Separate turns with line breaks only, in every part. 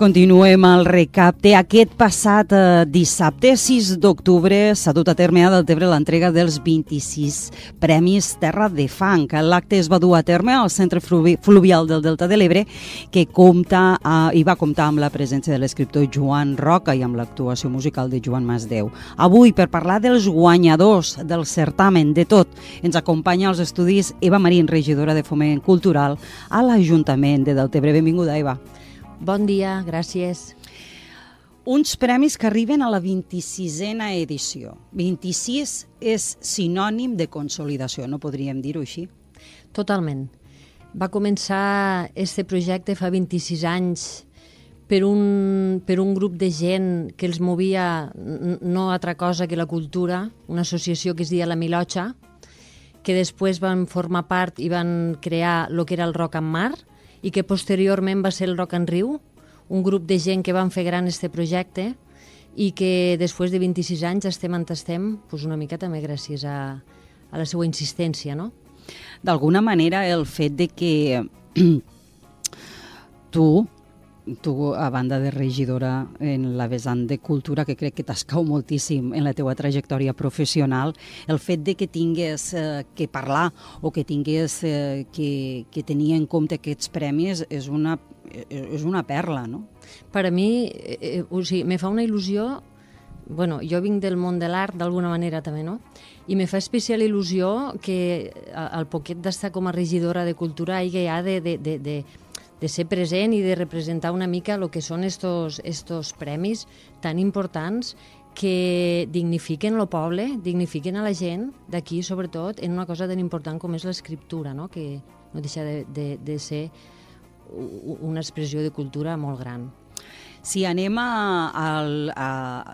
continuem el recapte. Aquest passat eh, dissabte, 6 d'octubre, s'ha dut a terme a Deltebre l'entrega dels 26 Premis Terra de Fang. L'acte es va dur a terme al Centre Fluvial del Delta de l'Ebre, que compta eh, i va comptar amb la presència de l'escriptor Joan Roca i amb l'actuació musical de Joan Masdeu. Avui, per parlar dels guanyadors del certamen de tot, ens acompanya als estudis Eva Marín, regidora de Foment Cultural a l'Ajuntament de Deltebre. Benvinguda, Eva.
Bon dia, gràcies.
Uns premis que arriben a la 26a edició. 26 és sinònim de consolidació, no podríem dir-ho així?
Totalment. Va començar este projecte fa 26 anys per un, per un grup de gent que els movia no altra cosa que la cultura, una associació que es deia La Milotxa, que després van formar part i van crear el que era el Rock en Mar, i que posteriorment va ser el Rock en Riu, un grup de gent que van fer gran este projecte i que després de 26 anys estem on estem pues una mica també gràcies a, a la seva insistència, no?
D'alguna manera el fet de que tu tu, a banda de regidora en la vessant de cultura, que crec que t'escau moltíssim en la teua trajectòria professional, el fet de que tingués eh, que parlar o que tingués eh, que, que tenir en compte aquests premis és una, eh, és una perla, no?
Per a mi, eh, eh, o sigui, me fa una il·lusió bueno, jo vinc del món de l'art d'alguna manera també, no? I me fa especial il·lusió que al poquet d'estar com a regidora de cultura hi ha de, de, de, de, de ser present i de representar una mica el que són estos, estos premis tan importants que dignifiquen el poble, dignifiquen a la gent d'aquí, sobretot, en una cosa tan important com és l'escriptura, no? que no deixa de, de, de ser una expressió de cultura molt gran.
Si anem a, a,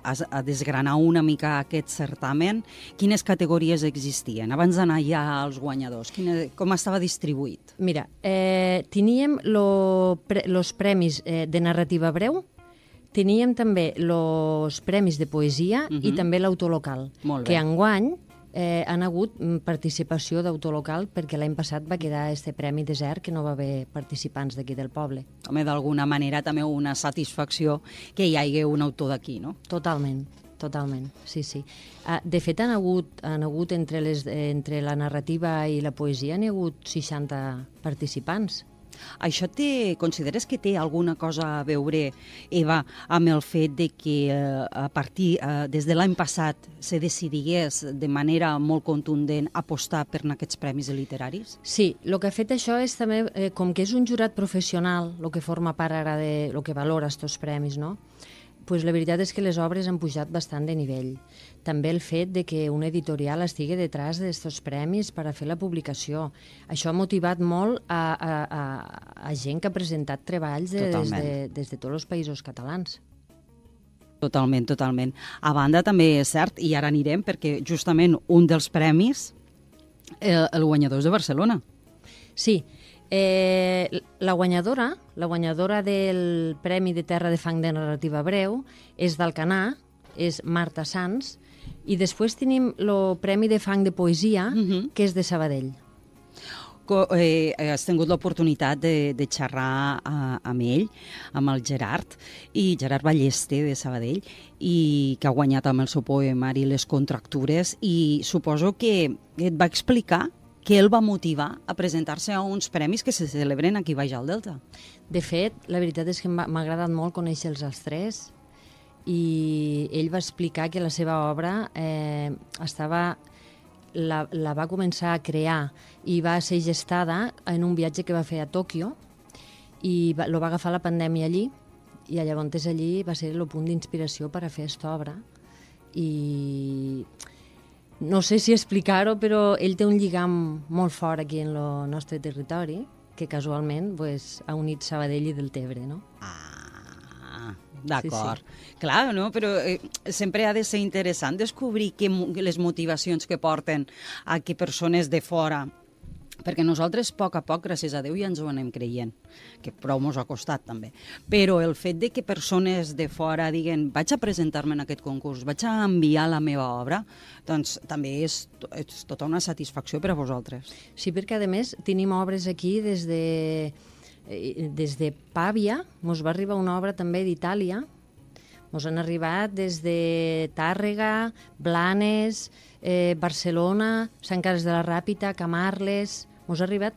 a, a desgranar una mica aquest certamen, quines categories existien? Abans d'anar ja als guanyadors, quina, com estava distribuït?
Mira, eh, teníem els pre, premis eh, de narrativa breu, teníem també els premis de poesia uh -huh. i mhm. també l'autor local, que enguany eh, han hagut mm, participació d'autor local perquè l'any passat va quedar este premi desert que no va haver participants d'aquí del poble.
Home, d'alguna manera també una satisfacció que hi hagi un autor d'aquí, no?
Totalment. Totalment, sí, sí. Uh, de fet, han hagut, han hagut entre, les, entre la narrativa i la poesia, n'hi ha hagut 60 participants.
Això té, consideres que té alguna cosa a veure, Eva, amb el fet de que eh, a partir, eh, des de l'any passat, se decidigués de manera molt contundent apostar per aquests premis literaris?
Sí, el que ha fet això és també, eh, com que és un jurat professional, el que forma part ara de el que valora aquests premis, no? Pues la veritat és que les obres han pujat bastant de nivell. També el fet de que un editorial estigui detrás d'aquests premis per a fer la publicació. Això ha motivat molt a, a, a, a gent que ha presentat treballs de, des, de, des de tots els països catalans.
Totalment, totalment. A banda també és cert, i ara anirem, perquè justament un dels premis, eh, el guanyador és de Barcelona.
Sí, Eh, la guanyadora, la guanyadora del Premi de Terra de Fang de Narrativa Breu és d'Alcanar, és Marta Sans, i després tenim el Premi de Fang de Poesia, uh mhm. -huh. que és de Sabadell.
Eh, has tingut l'oportunitat de, de xerrar a, amb ell, amb el Gerard, i Gerard Ballester de Sabadell, i que ha guanyat amb el seu poemari Les contractures, i suposo que et va explicar que el va motivar a presentar-se a uns premis que se celebren aquí baix al Delta.
De fet, la veritat és que m'ha agradat molt conèixer-los els tres i ell va explicar que la seva obra eh, estava la, la va començar a crear i va ser gestada en un viatge que va fer a Tòquio i va, lo va agafar la pandèmia allí i llavors allí va ser el punt d'inspiració per a fer aquesta obra i no sé si explicar-ho, però ell té un lligam molt fort aquí en el nostre territori, que casualment pues, ha unit Sabadell i Deltebre, no?
Ah, d'acord. Sí, sí. Clar, no? però eh, sempre ha de ser interessant descobrir que, les motivacions que porten a que persones de fora perquè nosaltres a poc a poc, gràcies a Déu, ja ens ho anem creient, que prou mos ha costat també. Però el fet de que persones de fora diguen vaig a presentar-me en aquest concurs, vaig a enviar la meva obra, doncs també és, és tota una satisfacció per a vosaltres.
Sí, perquè a més tenim obres aquí des de eh, des de Pàvia, mos va arribar una obra també d'Itàlia, mos han arribat des de Tàrrega, Blanes, eh, Barcelona, Sant Carles de la Ràpita, Camarles... Mos ha arribat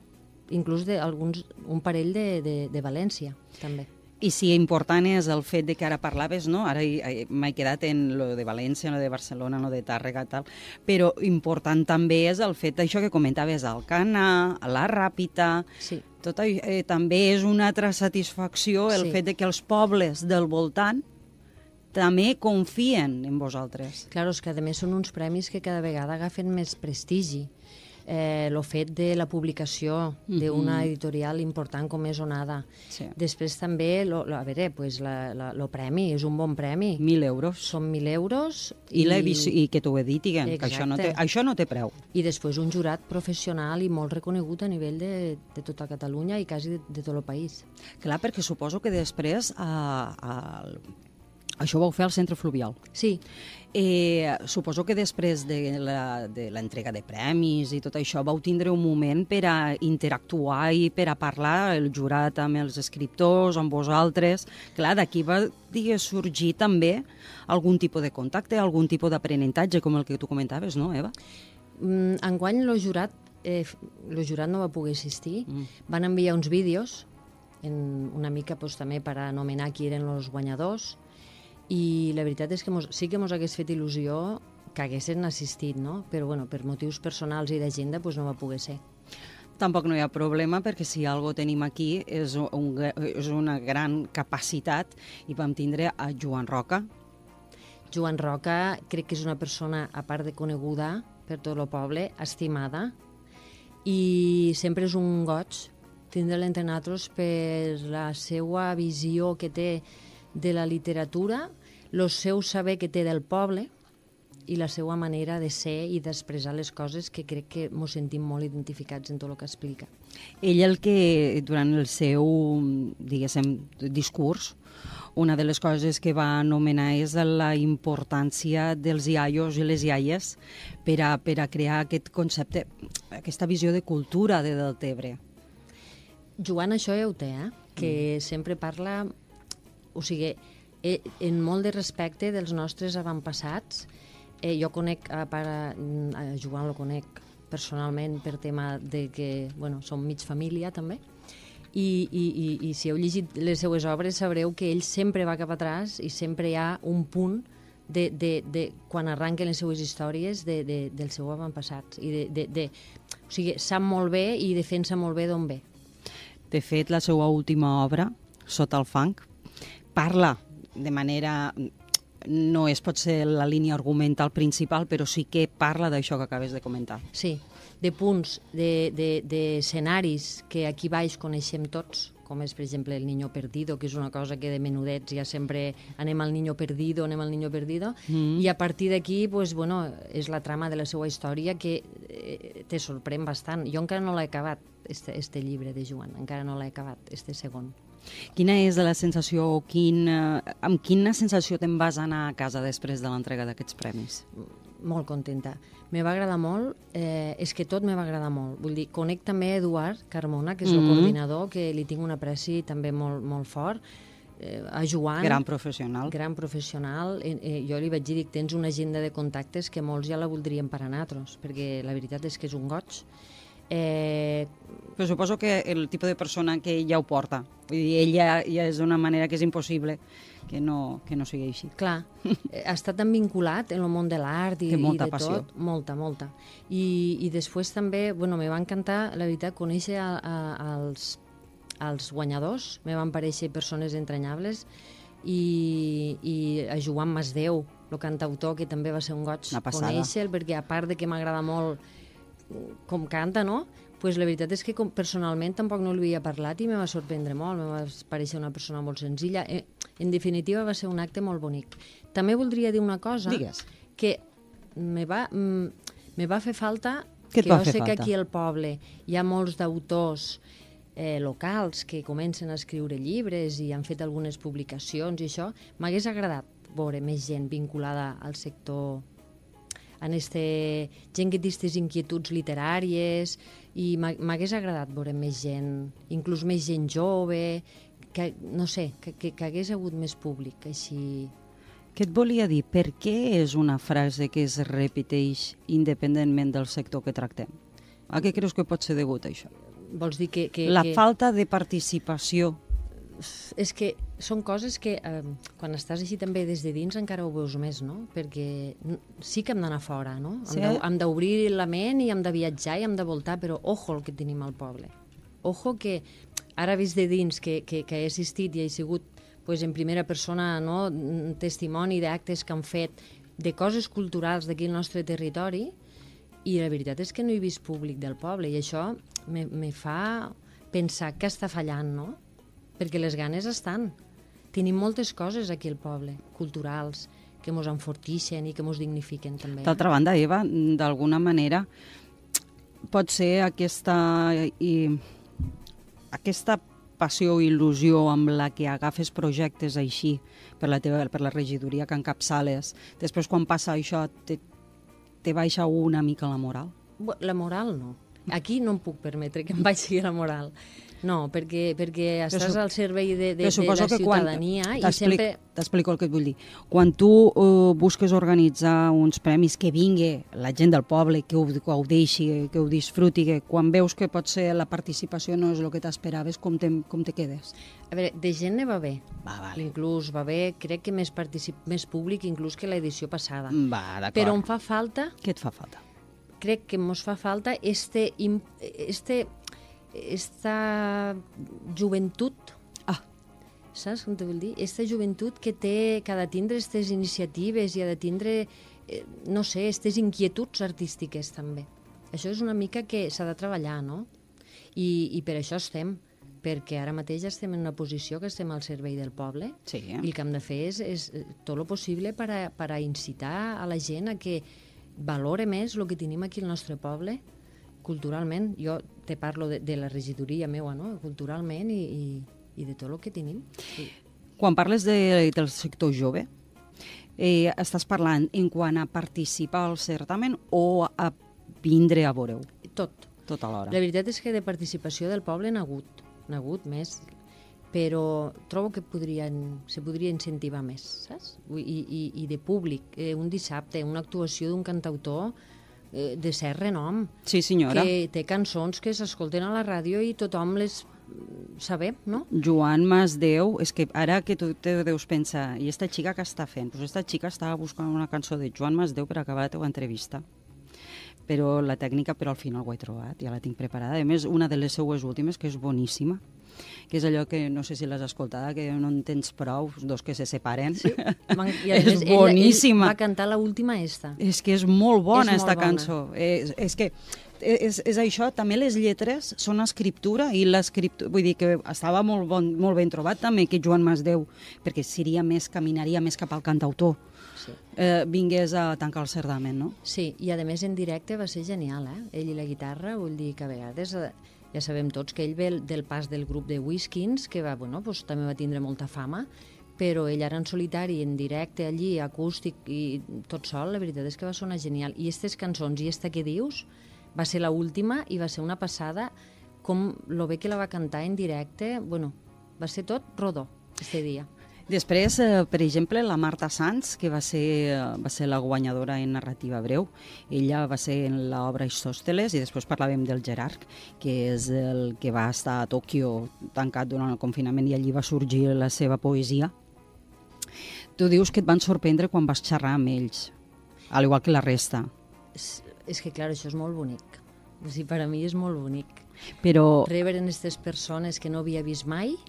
inclús de alguns, un parell de, de, de València, també.
I si important és el fet de que ara parlaves, no? Ara m'he quedat en lo de València, lo de Barcelona, lo de Tàrrega, tal, però important també és el fet d'això que comentaves, al Cana, a la Ràpita...
Sí.
Tot eh, també és una altra satisfacció el
Sí.
fet de que els pobles del voltant també confien en vosaltres.
Claro, és que a més són uns premis que cada vegada agafen més prestigi. Eh, el fet de la publicació d'una editorial important com és Onada.
Sí.
Després també, lo, lo, a veure, pues la, la, lo premi és un bon premi.
Mil euros.
Són 1.000 euros
I, i, i que t'ho editiguen, que això no, té,
Exacte.
això no té preu.
i després un jurat professional i molt reconegut a nivell de, de tota Catalunya i quasi de, de tot el país.
Clar, perquè suposo que després a, a, això ho vau fer al centre fluvial.
Sí,
Eh, suposo que després de la- de l'entrega de, premis i tot això vau tindre un moment per a interactuar i per a parlar el jurat amb els escriptors, amb vosaltres. Clar, d'aquí va digues, sorgir també algun tipus de contacte, algun tipus d'aprenentatge, com el que tu comentaves, no, Eva?
Mm, enguany lo jurat, eh, lo jurat no va poder assistir. Mm. Van enviar uns vídeos, en una mica pues, també per anomenar qui eren els guanyadors, i la veritat és que mos, sí que mos hagués fet il·lusió que haguessin assistit, no? però bueno, per motius personals i d'agenda pues, no va poder ser.
Tampoc no hi ha problema perquè si algo tenim aquí és, un, és una gran capacitat i vam tindre a Joan Roca,
Joan Roca crec que és una persona, a part de coneguda per tot el poble, estimada, i sempre és un goig tindre-la entre nosaltres per la seva visió que té de la literatura, el seu saber que té del poble i la seva manera de ser i d'expressar les coses que crec que ens sentim molt identificats en tot el que explica.
Ell el que durant el seu, diguéssim, discurs, una de les coses que va anomenar és la importància dels iaios i les iaies per a, per a crear aquest concepte, aquesta visió de cultura de Deltebre.
Joan això ja ho té, eh? que mm. sempre parla, o sigui, eh, en molt de respecte dels nostres avantpassats. Eh, jo conec, a, part, a, a Joan lo conec personalment per tema de que, bueno, som mig família també, i, i, i, i si heu llegit les seues obres sabreu que ell sempre va cap atràs i sempre hi ha un punt de, de, de quan arranquen les seues històries de, de, del seu avantpassat. I de, de, de, o sigui, sap molt bé i defensa molt bé d'on ve.
De fet, la seva última obra, Sota el fang, parla de manera no és potser la línia argumental principal, però sí que parla d'això que acabes de comentar.
Sí, de punts, d'escenaris de, de, d'escenaris que aquí baix coneixem tots, com és, per exemple, el Niño Perdido, que és una cosa que de menudets ja sempre anem al Niño Perdido, anem al Niño Perdido, mm. i a partir d'aquí, pues, bueno, és la trama de la seva història que eh, te sorprèn bastant. Jo encara no l'he acabat, este, este llibre de Joan, encara no l'he acabat, este segon.
Quina és la sensació, o quin, eh, amb quina sensació te'n vas anar a casa després de l'entrega d'aquests premis?
molt contenta. Me va agradar molt, eh, és que tot me va agradar molt. Vull dir, conec també Eduard Carmona, que és el
Mhm.
coordinador, que li tinc un apreci també molt, molt fort, eh, a Joan,
Gran professional.
gran professional. Eh, eh, jo li vaig dir, dic, tens una agenda de contactes que molts ja la voldrien per a nosaltres, perquè la veritat és que és un goig. Eh,
Però suposo que el tipus de persona que ja ho porta. Vull dir, ella ja és d'una manera que és impossible que no, que no sigui així.
clar, eh, està tan vinculat en el món de l'art i, i de
passió.
tot. Molta, molta. I, I després també, bueno, me va encantar, la veritat, conèixer a, a, als, als guanyadors, me van parèixer persones entranyables, i, i a Joan Masdeu, el cantautor, que també va ser un goig
Una passada.
conèixer perquè a part de que m'agrada molt com canta, no? Pues la veritat és que com, personalment tampoc no li havia parlat i me va sorprendre molt, me va parèixer una persona molt senzilla. Eh, en definitiva va ser un acte molt bonic. També voldria dir una cosa
Digues.
que me va, mm, me va fer falta
Què
que jo sé que
falta?
aquí al poble hi ha molts d'autors eh, locals que comencen a escriure llibres i han fet algunes publicacions i això, m'hagués agradat veure més gent vinculada al sector en este, gent que té aquestes inquietuds literàries i m'ha- m'hagués agradat veure més gent, inclús més gent jove, que, no sé, que, que, que hagués hagut més públic, així...
Què et volia dir? Per què és una frase que es repeteix independentment del sector que tractem? A què creus que pot ser degut això?
Vols dir que... que
La
que...
falta de participació.
És que són coses que eh, quan estàs així també des de dins encara ho veus més, no? Perquè sí que hem d'anar fora, no?
Sí.
Hem d'obrir la ment i hem de viatjar i hem de voltar, però ojo el que tenim al poble. Ojo que ara vist de dins que, que, que he assistit i he sigut pues, en primera persona no? testimoni d'actes que han fet de coses culturals d'aquí al nostre territori i la veritat és que no he vist públic del poble i això me, me fa pensar que està fallant, no? Perquè les ganes estan. Tenim moltes coses aquí al poble, culturals, que mos enfortixen i que mos dignifiquen també.
D'altra banda, Eva, d'alguna manera pot ser aquesta i aquesta passió o il·lusió amb la que agafes projectes així per la teva per la regidoria que encapçales. Després quan passa això te, te baixa una mica la moral.
La moral no. Aquí no em puc permetre que em baixi la moral. No, perquè, perquè estàs
su-
al servei de, de,
Però
de la
que quan-
ciutadania i sempre...
T'explico el que et vull dir. Quan tu uh, busques organitzar uns premis que vingui la gent del poble, que ho gaudeixi, que ho disfruti, que quan veus que pot ser la participació no és el que t'esperaves, com, te, com te quedes?
A veure, de gent ne va bé.
Va, vale.
Inclús va bé, crec que més, particip... més públic inclús que l'edició passada.
Va, d'acord.
Però em fa falta
Què et fa falta?
crec que ens fa falta este, este, esta joventut,
Ah,
saps com te vull dir? Esta joventut que té, que ha de tindre aquestes iniciatives i ha de tindre, eh, no sé, aquestes inquietuds artístiques també. Això és una mica que s'ha de treballar, no? I, I per això estem, perquè ara mateix estem en una posició que estem al servei del poble
sí.
i el que hem de fer és, és eh, tot el possible per a, per a incitar a la gent a que valore més el que tenim aquí al nostre poble culturalment. Jo te parlo de, de la regidoria meua, no? culturalment i, i, i de tot el que tenim. Sí.
Quan parles de, del sector jove, eh, estàs parlant en quant a participar al certamen o a vindre a veure-ho
Tot.
tot alhora?
La veritat és que de participació del poble n'ha hagut, n'ha hagut més, però trobo que podrien, se podria incentivar més, saps? I, i, i de públic, eh, un dissabte, una actuació d'un cantautor eh, de cert renom,
Sí, senyora.
que té cançons que s'escolten a la ràdio i tothom les mm, sabem, no?
Joan Masdeu, és que ara que tu te deus pensar, i esta xica que està fent? Pues esta xica estava buscant una cançó de Joan Masdeu per acabar la teva entrevista. Però la tècnica, però al final ho he trobat, ja la tinc preparada. A més, una de les seues últimes, que és boníssima, que és allò que no sé si l'has escoltada, que no en tens prou, dos que se separen. Sí.
I a
és
més,
boníssima.
Ell va cantar la última esta.
És que és molt bona,
És molt
esta
bona.
cançó. És, és que és, és això, també les lletres són escriptura i l'escriptura, vull dir que estava molt, bon, molt ben trobat també que Joan Masdeu, perquè seria més, caminaria més cap al cantautor,
Sí.
eh, vingués a tancar el certamen, no?
sí, i a més en directe va ser genial, eh? Ell i la guitarra, vull dir que a vegades eh, ja sabem tots que ell ve el- del pas del grup de Whiskins, que va, bueno, pues, també va tindre molta fama, però ell ara en solitari, en directe allí, acústic i tot sol, la veritat és que va sonar genial. I aquestes cançons i esta que dius va ser la última i va ser una passada com lo bé que la va cantar en directe, bueno, va ser tot rodó, este dia.
Després, eh, per exemple, la Marta Sanz, que va ser, eh, va ser la guanyadora en narrativa breu, ella va ser en l'obra Istòsteles i després parlàvem del Gerard, que és el que va estar a Tòquio tancat durant el confinament i allí va sorgir la seva poesia. Tu dius que et van sorprendre quan vas xerrar amb ells, al igual que la resta.
És, és que, clar, això és molt bonic. O sigui, per a mi és molt bonic.
Però
Rebre en aquestes persones que no havia vist mai,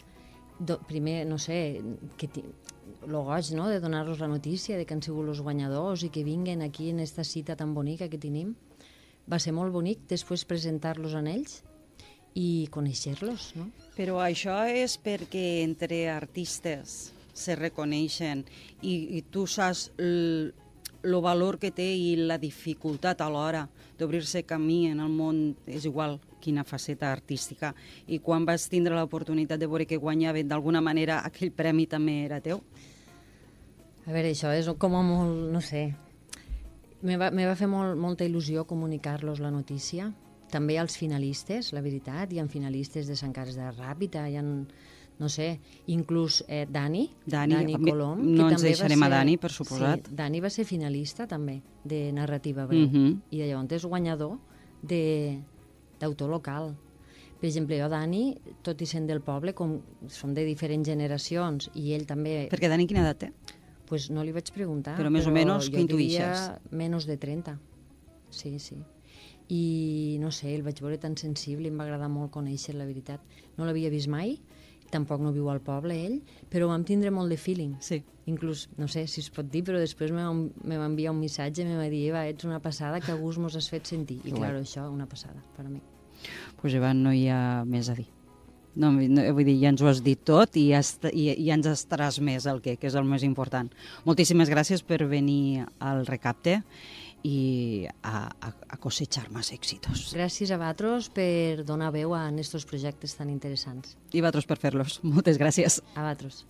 do, primer, no sé, que lo goig, no?, de donar-los la notícia de que han sigut els guanyadors i que vinguen aquí en esta cita tan bonica que tenim. Va ser molt bonic després presentar-los en ells i conèixer-los, no?
Però això és perquè entre artistes se reconeixen i, i tu saps el, el valor que té i la dificultat a l'hora d'obrir-se camí en el món, és igual quina faceta artística. I quan vas tindre l'oportunitat de veure que guanyaven, d'alguna manera aquell premi també era teu?
A veure, això és com a molt, no sé... Me va, me va fer molt, molta il·lusió comunicar-los la notícia. També als finalistes, la veritat. Hi ha finalistes de Sant Carles de Ràpita, hi ha no sé, inclús eh, Dani,
Dani,
Dani Colom.
No
que
ens
també
deixarem
va
a
ser,
Dani, per suposat.
Sí, Dani va ser finalista també de narrativa breu.
Mhm.
Mm -hmm. I llavors és guanyador de- d'autor local. Per exemple, jo, Dani, tot i sent del poble, com som de diferents generacions, i ell també,
Perquè Dani quina edat té?
pues no li vaig preguntar.
Però més o menys, intuïxes?
diria Menys de 30. Sí, sí. I no sé, el vaig veure tan sensible i em va agradar molt conèixer la veritat. No l'havia vist mai, tampoc no viu al poble ell, però vam tindre molt de feeling.
Sí.
Inclús, no sé si es pot dir, però després me va, me va enviar un missatge i me va dir, Eva, ets una passada, que gust mos has fet sentir. I clar, això, una passada, per a mi.
pues Ivan, no hi ha més a dir. No, no, vull dir, ja ens ho has dit tot i ja, i ja ens estaràs més el que, que és el més important. Moltíssimes gràcies per venir al recapte i a, a, a cosechar més èxitos.
Gràcies a vosaltres per donar veu a aquests projectes tan interessants.
I vosaltres per fer-los. Moltes gràcies.
A vosaltres.